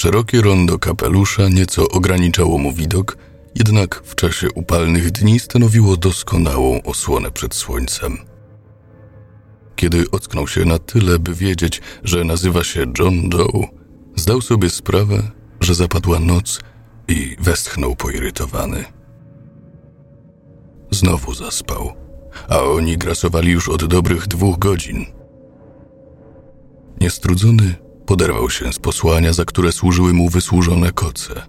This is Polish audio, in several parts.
Szerokie rondo kapelusza nieco ograniczało mu widok, jednak w czasie upalnych dni stanowiło doskonałą osłonę przed słońcem. Kiedy ocknął się na tyle, by wiedzieć, że nazywa się John Doe, zdał sobie sprawę, że zapadła noc i westchnął poirytowany. Znowu zaspał, a oni grasowali już od dobrych dwóch godzin. Niestrudzony poderwał się z posłania, za które służyły mu wysłużone koce.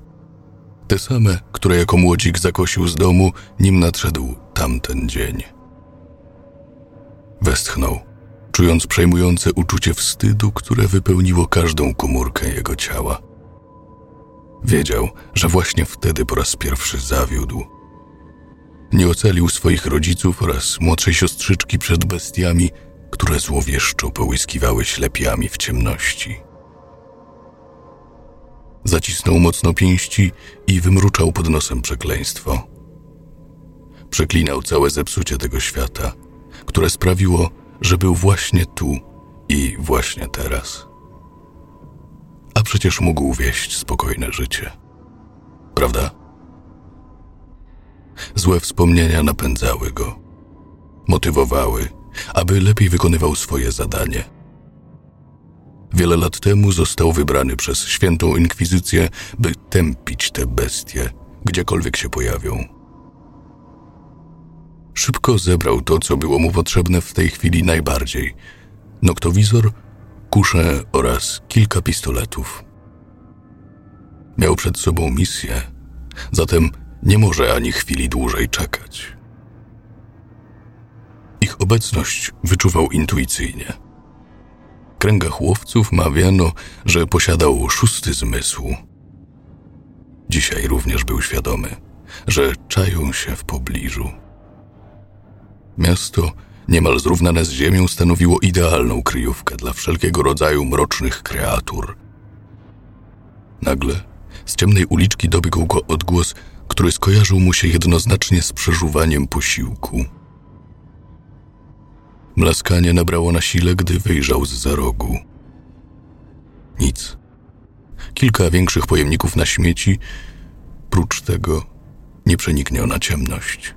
Te same, które jako młodzik zakosił z domu, nim nadszedł tamten dzień. Westchnął, czując przejmujące uczucie wstydu, które wypełniło każdą komórkę jego ciała. Wiedział, że właśnie wtedy po raz pierwszy zawiódł. Nie ocalił swoich rodziców oraz młodszej siostrzyczki przed bestiami, które złowieszczo połyskiwały ślepiami w ciemności. Zacisnął mocno pięści i wymruczał pod nosem przekleństwo. Przeklinał całe zepsucie tego świata, które sprawiło, że był właśnie tu i właśnie teraz. A przecież mógł wieść spokojne życie. Prawda? Złe wspomnienia napędzały go, motywowały, aby lepiej wykonywał swoje zadanie. Wiele lat temu został wybrany przez świętą inkwizycję, by tępić te bestie, gdziekolwiek się pojawią. Szybko zebrał to, co było mu potrzebne w tej chwili najbardziej: noktowizor, kuszę oraz kilka pistoletów. Miał przed sobą misję, zatem nie może ani chwili dłużej czekać. Ich obecność wyczuwał intuicyjnie. Kręgach łowców mawiano, że posiadał szósty zmysł. Dzisiaj również był świadomy, że czają się w pobliżu. Miasto, niemal zrównane z ziemią, stanowiło idealną kryjówkę dla wszelkiego rodzaju mrocznych kreatur. Nagle z ciemnej uliczki dobiegł go odgłos, który skojarzył mu się jednoznacznie z przeżuwaniem posiłku. Mlaskanie nabrało na sile, gdy wyjrzał z za rogu. Nic. Kilka większych pojemników na śmieci, prócz tego nieprzenikniona ciemność.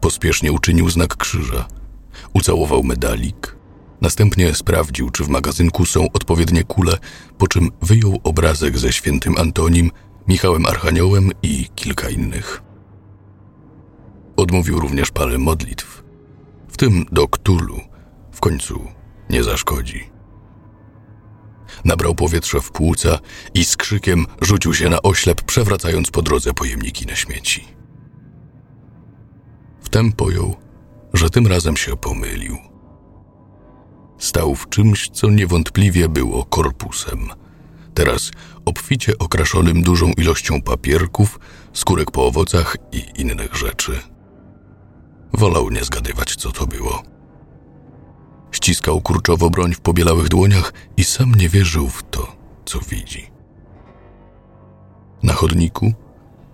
Pospiesznie uczynił znak krzyża, ucałował medalik, następnie sprawdził, czy w magazynku są odpowiednie kule, po czym wyjął obrazek ze świętym Antonim, Michałem Archaniołem i kilka innych. Odmówił również parę modlitw, w tym do Ktulu, w końcu nie zaszkodzi. Nabrał powietrza w płuca i z krzykiem rzucił się na oślep, przewracając po drodze pojemniki na śmieci. Wtem pojął, że tym razem się pomylił. Stał w czymś, co niewątpliwie było korpusem. Teraz obficie okraszonym dużą ilością papierków, skórek po owocach i innych rzeczy. Wolał nie zgadywać, co to było. Ściskał kurczowo broń w pobielałych dłoniach i sam nie wierzył w to, co widzi. Na chodniku,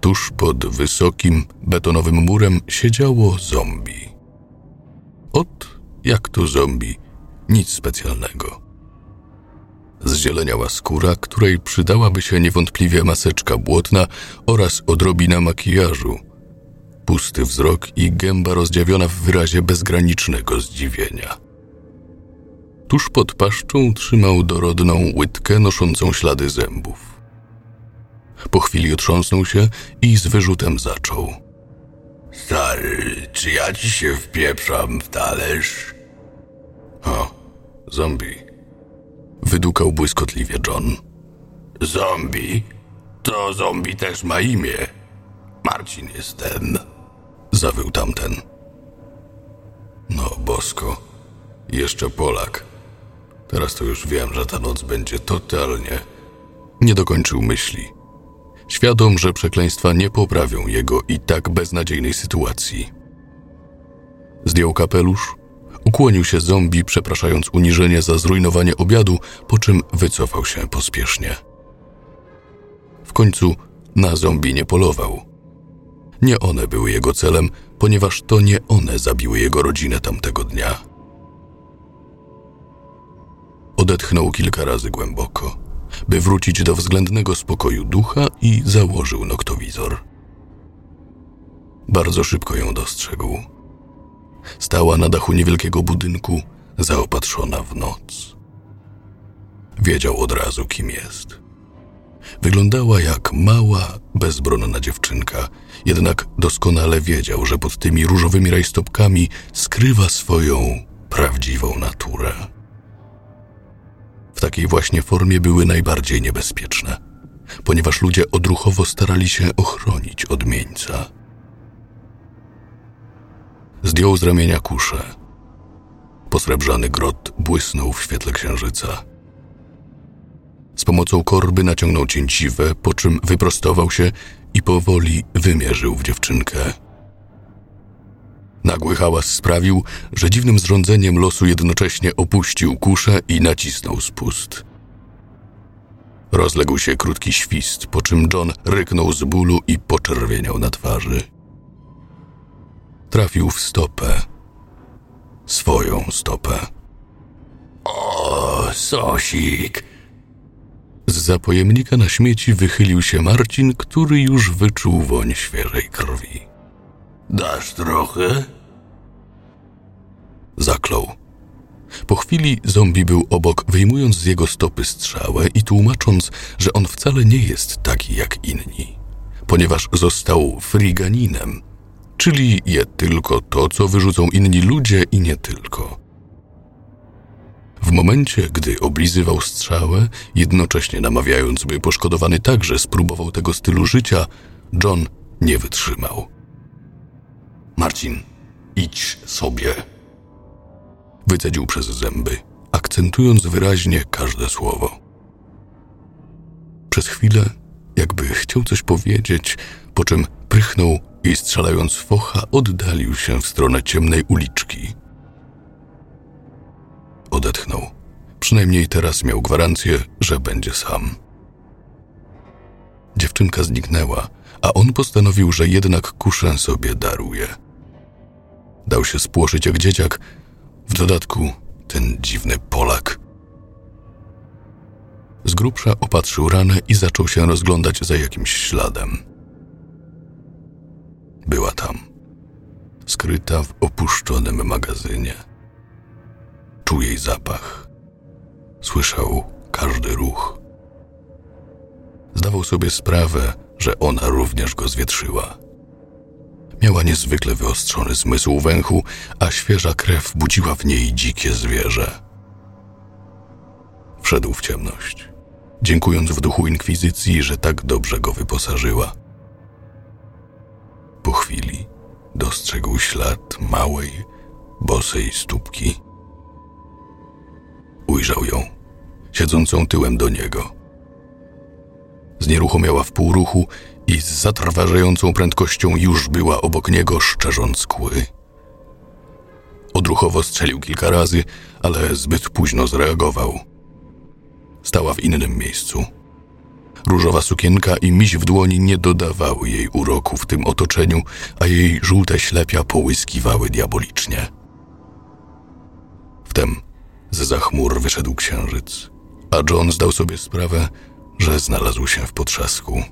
tuż pod wysokim, betonowym murem, siedziało zombie. Ot, jak to zombie, nic specjalnego. Zzieleniała skóra, której przydałaby się niewątpliwie maseczka błotna oraz odrobina makijażu – pusty wzrok i gęba rozdziawiona w wyrazie bezgranicznego zdziwienia. Tuż pod paszczą trzymał dorodną łydkę noszącą ślady zębów. Po chwili otrząsnął się i z wyrzutem zaczął. Stary, czy ja ci się wpieprzam w talerz? O, zombie. Wydukał błyskotliwie John. Zombie? To zombie też ma imię. Marcin jestem zawył tamten. No, bosko, jeszcze Polak. Teraz to już wiem, że ta noc będzie totalnie. Nie dokończył myśli. Świadom, że przekleństwa nie poprawią jego i tak beznadziejnej sytuacji. Zdjął kapelusz, ukłonił się zombie, przepraszając uniżenie za zrujnowanie obiadu, po czym wycofał się pospiesznie. W końcu na zombie nie polował nie one były jego celem, ponieważ to nie one zabiły jego rodzinę tamtego dnia. Odetchnął kilka razy głęboko, by wrócić do względnego spokoju ducha i założył noktowizor. Bardzo szybko ją dostrzegł. Stała na dachu niewielkiego budynku, zaopatrzona w noc. Wiedział od razu, kim jest. Wyglądała jak mała, bezbronna dziewczynka, jednak doskonale wiedział, że pod tymi różowymi rajstopkami skrywa swoją prawdziwą naturę. W takiej właśnie formie były najbardziej niebezpieczne, ponieważ ludzie odruchowo starali się ochronić odmieńca. Zdjął z ramienia kuszę. Posrebrzany grot błysnął w świetle księżyca. Z pomocą korby naciągnął cięciwe, po czym wyprostował się i powoli wymierzył w dziewczynkę. Nagły hałas sprawił, że dziwnym zrządzeniem losu jednocześnie opuścił kuszę i nacisnął spust. Rozległ się krótki świst, po czym John ryknął z bólu i poczerwieniał na twarzy. Trafił w stopę. Swoją stopę. O, sosik! Z zapojemnika na śmieci wychylił się Marcin, który już wyczuł woń świeżej krwi. Dasz trochę? Zaklął. Po chwili zombie był obok, wyjmując z jego stopy strzałę i tłumacząc, że on wcale nie jest taki jak inni, ponieważ został friganinem, czyli je tylko to, co wyrzucą inni ludzie i nie tylko. W momencie, gdy oblizywał strzałę, jednocześnie namawiając, by poszkodowany także spróbował tego stylu życia, John nie wytrzymał. Marcin, idź sobie. Wycedził przez zęby, akcentując wyraźnie każde słowo. Przez chwilę, jakby chciał coś powiedzieć, po czym prychnął i strzelając focha, oddalił się w stronę ciemnej uliczki. Odetchnął. Przynajmniej teraz miał gwarancję, że będzie sam. Dziewczynka zniknęła, a on postanowił, że jednak kuszę sobie daruje. Dał się spłoszyć jak dzieciak, w dodatku ten dziwny Polak. Z grubsza opatrzył ranę i zaczął się rozglądać za jakimś śladem. Była tam, skryta w opuszczonym magazynie. Czuł jej zapach. Słyszał każdy ruch. Zdawał sobie sprawę, że ona również go zwietrzyła. Miała niezwykle wyostrzony zmysł węchu, a świeża krew budziła w niej dzikie zwierzę. Wszedł w ciemność, dziękując w duchu inkwizycji, że tak dobrze go wyposażyła. Po chwili dostrzegł ślad małej, bosej stópki. Ujrzał ją, siedzącą tyłem do niego. Znieruchomiała w półruchu i z zatrważającą prędkością już była obok niego, szczerząc kły. Odruchowo strzelił kilka razy, ale zbyt późno zreagował. Stała w innym miejscu. Różowa sukienka i miś w dłoni nie dodawały jej uroku w tym otoczeniu, a jej żółte ślepia połyskiwały diabolicznie. Wtem z za chmur wyszedł księżyc, a John zdał sobie sprawę, że znalazł się w potrzasku.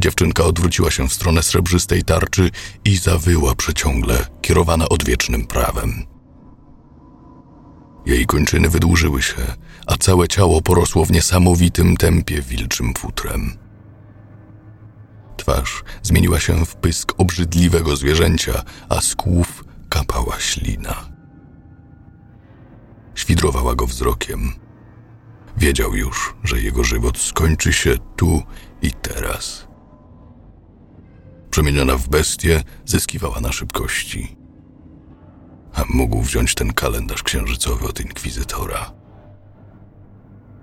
Dziewczynka odwróciła się w stronę srebrzystej tarczy i zawyła przeciągle, kierowana odwiecznym prawem. Jej kończyny wydłużyły się, a całe ciało porosło w niesamowitym tempie wilczym futrem. Twarz zmieniła się w pysk obrzydliwego zwierzęcia, a z kłów kapała ślina. Świdrowała go wzrokiem. Wiedział już, że jego żywot skończy się tu i teraz. Przemieniona w bestię, zyskiwała na szybkości. A mógł wziąć ten kalendarz księżycowy od inkwizytora.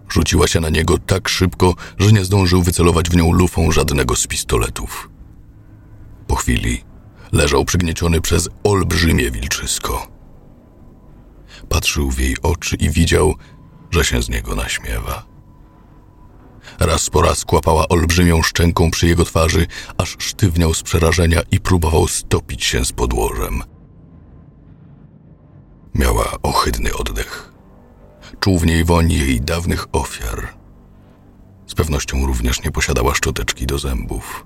Rzuciła się na niego tak szybko, że nie zdążył wycelować w nią lufą żadnego z pistoletów. Po chwili leżał przygnieciony przez olbrzymie wilczysko. Patrzył w jej oczy i widział, że się z niego naśmiewa. Raz po raz kłapała olbrzymią szczęką przy jego twarzy, aż sztywniał z przerażenia i próbował stopić się z podłożem. Miała ohydny oddech. Czuł w niej woń jej dawnych ofiar. Z pewnością również nie posiadała szczoteczki do zębów.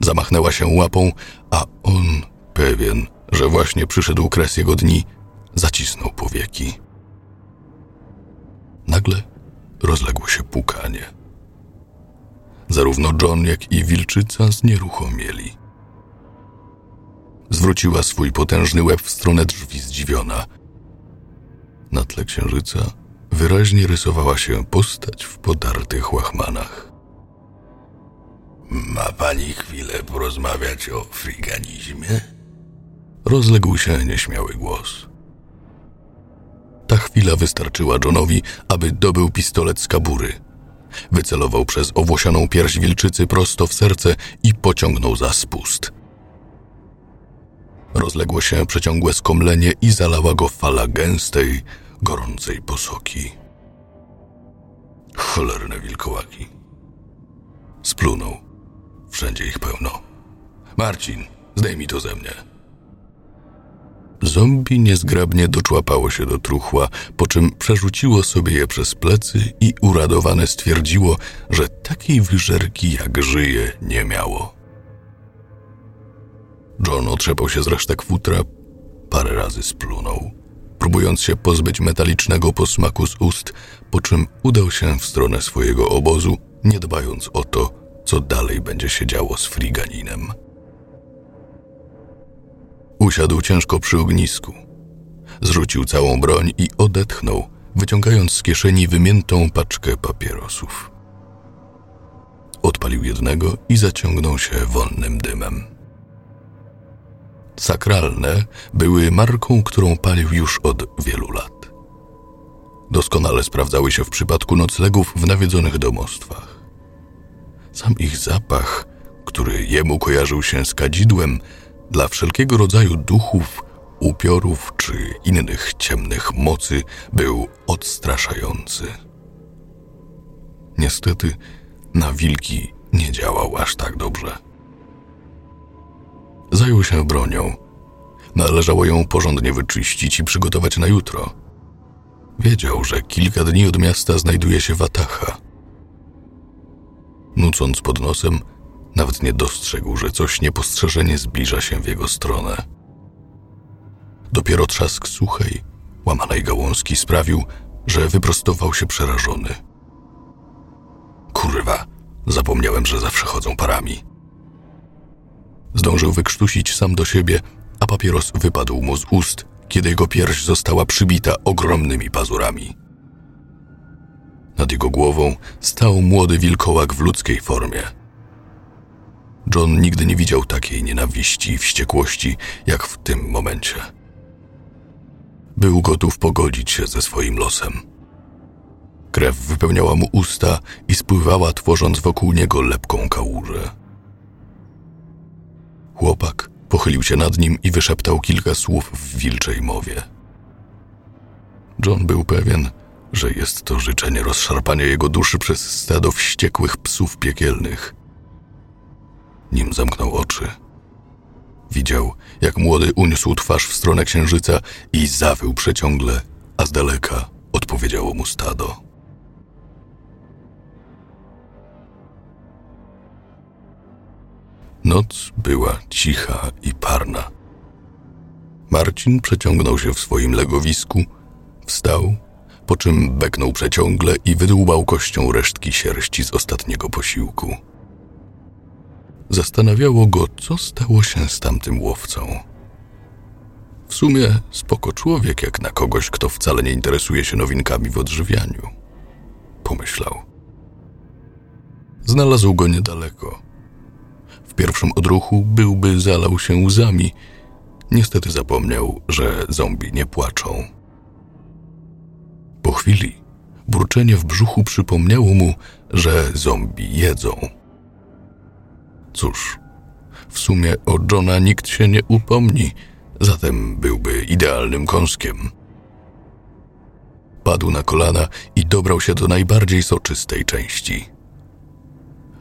Zamachnęła się łapą, a on, pewien, że właśnie przyszedł kres jego dni, zacisnął powieki. Nagle rozległo się pukanie. Zarówno John, jak i wilczyca znieruchomieli. Zwróciła swój potężny łeb w stronę drzwi zdziwiona. Na tle księżyca wyraźnie rysowała się postać w podartych łachmanach. Ma pani chwilę porozmawiać o friganizmie? Rozległ się nieśmiały głos. Ta chwila wystarczyła Johnowi, aby dobył pistolet z kabury. Wycelował przez owłosianą pierś wilczycy prosto w serce i pociągnął za spust. Rozległo się przeciągłe skomlenie i zalała go fala gęstej, gorącej posoki. Cholerne wilkołaki. Splunął. Wszędzie ich pełno. Marcin, zdejmij to ze mnie. Zombie niezgrabnie doczłapało się do truchła, po czym przerzuciło sobie je przez plecy i uradowane stwierdziło, że takiej wyżerki jak żyje nie miało. John otrzepał się z resztek futra, parę razy splunął, próbując się pozbyć metalicznego posmaku z ust, po czym udał się w stronę swojego obozu, nie dbając o to, co dalej będzie się działo z friganinem. Usiadł ciężko przy ognisku. Zrzucił całą broń i odetchnął, wyciągając z kieszeni wymiętą paczkę papierosów. Odpalił jednego i zaciągnął się wonnym dymem. Sakralne były marką, którą palił już od wielu lat. Doskonale sprawdzały się w przypadku noclegów w nawiedzonych domostwach. Sam ich zapach, który jemu kojarzył się z kadzidłem, dla wszelkiego rodzaju duchów, upiorów czy innych ciemnych mocy był odstraszający. Niestety, na wilki nie działał aż tak dobrze. Zajął się bronią. Należało ją porządnie wyczyścić i przygotować na jutro. Wiedział, że kilka dni od miasta znajduje się Watacha. Nucąc pod nosem, nawet nie dostrzegł, że coś niepostrzeżenie zbliża się w jego stronę. Dopiero trzask suchej, łamanej gałązki sprawił, że wyprostował się przerażony. Kurwa, zapomniałem, że zawsze chodzą parami. Zdążył wykrztusić sam do siebie, a papieros wypadł mu z ust, kiedy jego pierś została przybita ogromnymi pazurami. Nad jego głową stał młody wilkołak w ludzkiej formie – John nigdy nie widział takiej nienawiści i wściekłości, jak w tym momencie. Był gotów pogodzić się ze swoim losem. Krew wypełniała mu usta i spływała, tworząc wokół niego lepką kałużę. Chłopak pochylił się nad nim i wyszeptał kilka słów w wilczej mowie. John był pewien, że jest to życzenie rozszarpania jego duszy przez stado wściekłych psów piekielnych – nim zamknął oczy. Widział, jak młody uniósł twarz w stronę księżyca i zawył przeciągle, a z daleka odpowiedziało mu stado. Noc była cicha i parna. Marcin przeciągnął się w swoim legowisku, wstał, po czym beknął przeciągle i wydłubał kością resztki sierści z ostatniego posiłku. Zastanawiało go, co stało się z tamtym łowcą. W sumie spoko człowiek, jak na kogoś, kto wcale nie interesuje się nowinkami w odżywianiu. Pomyślał. Znalazł go niedaleko. W pierwszym odruchu byłby zalał się łzami. Niestety zapomniał, że zombie nie płaczą. Po chwili burczenie w brzuchu przypomniało mu, że zombie jedzą. Cóż, w sumie o Johna nikt się nie upomni, zatem byłby idealnym kąskiem. Padł na kolana i dobrał się do najbardziej soczystej części.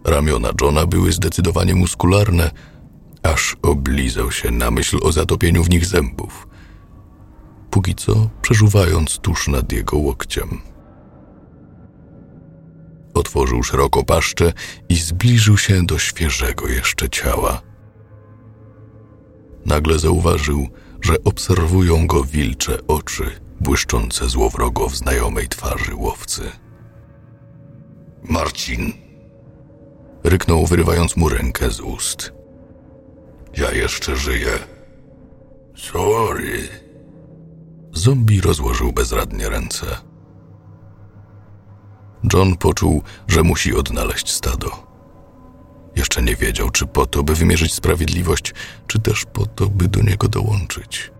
Ramiona Johna były zdecydowanie muskularne, aż oblizał się na myśl o zatopieniu w nich zębów. póki co przeżuwając tuż nad jego łokciem. Otworzył szeroko paszczę i zbliżył się do świeżego jeszcze ciała. Nagle zauważył, że obserwują go wilcze oczy, błyszczące złowrogo w znajomej twarzy łowcy. Marcin, Ryknął, wyrywając mu rękę z ust. ja jeszcze żyję. Sorry. Zombie rozłożył bezradnie ręce. John poczuł, że musi odnaleźć stado. Jeszcze nie wiedział, czy po to, by wymierzyć sprawiedliwość, czy też po to, by do niego dołączyć.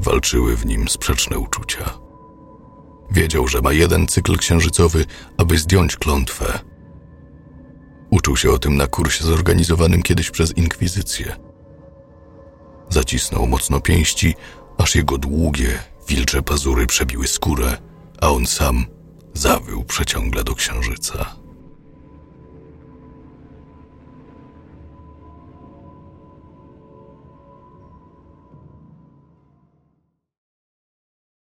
Walczyły w nim sprzeczne uczucia. Wiedział, że ma jeden cykl księżycowy, aby zdjąć klątwę. Uczył się o tym na kursie zorganizowanym kiedyś przez inkwizycję. Zacisnął mocno pięści, aż jego długie, wilcze pazury przebiły skórę, a on sam zawył przeciągle do księżyca.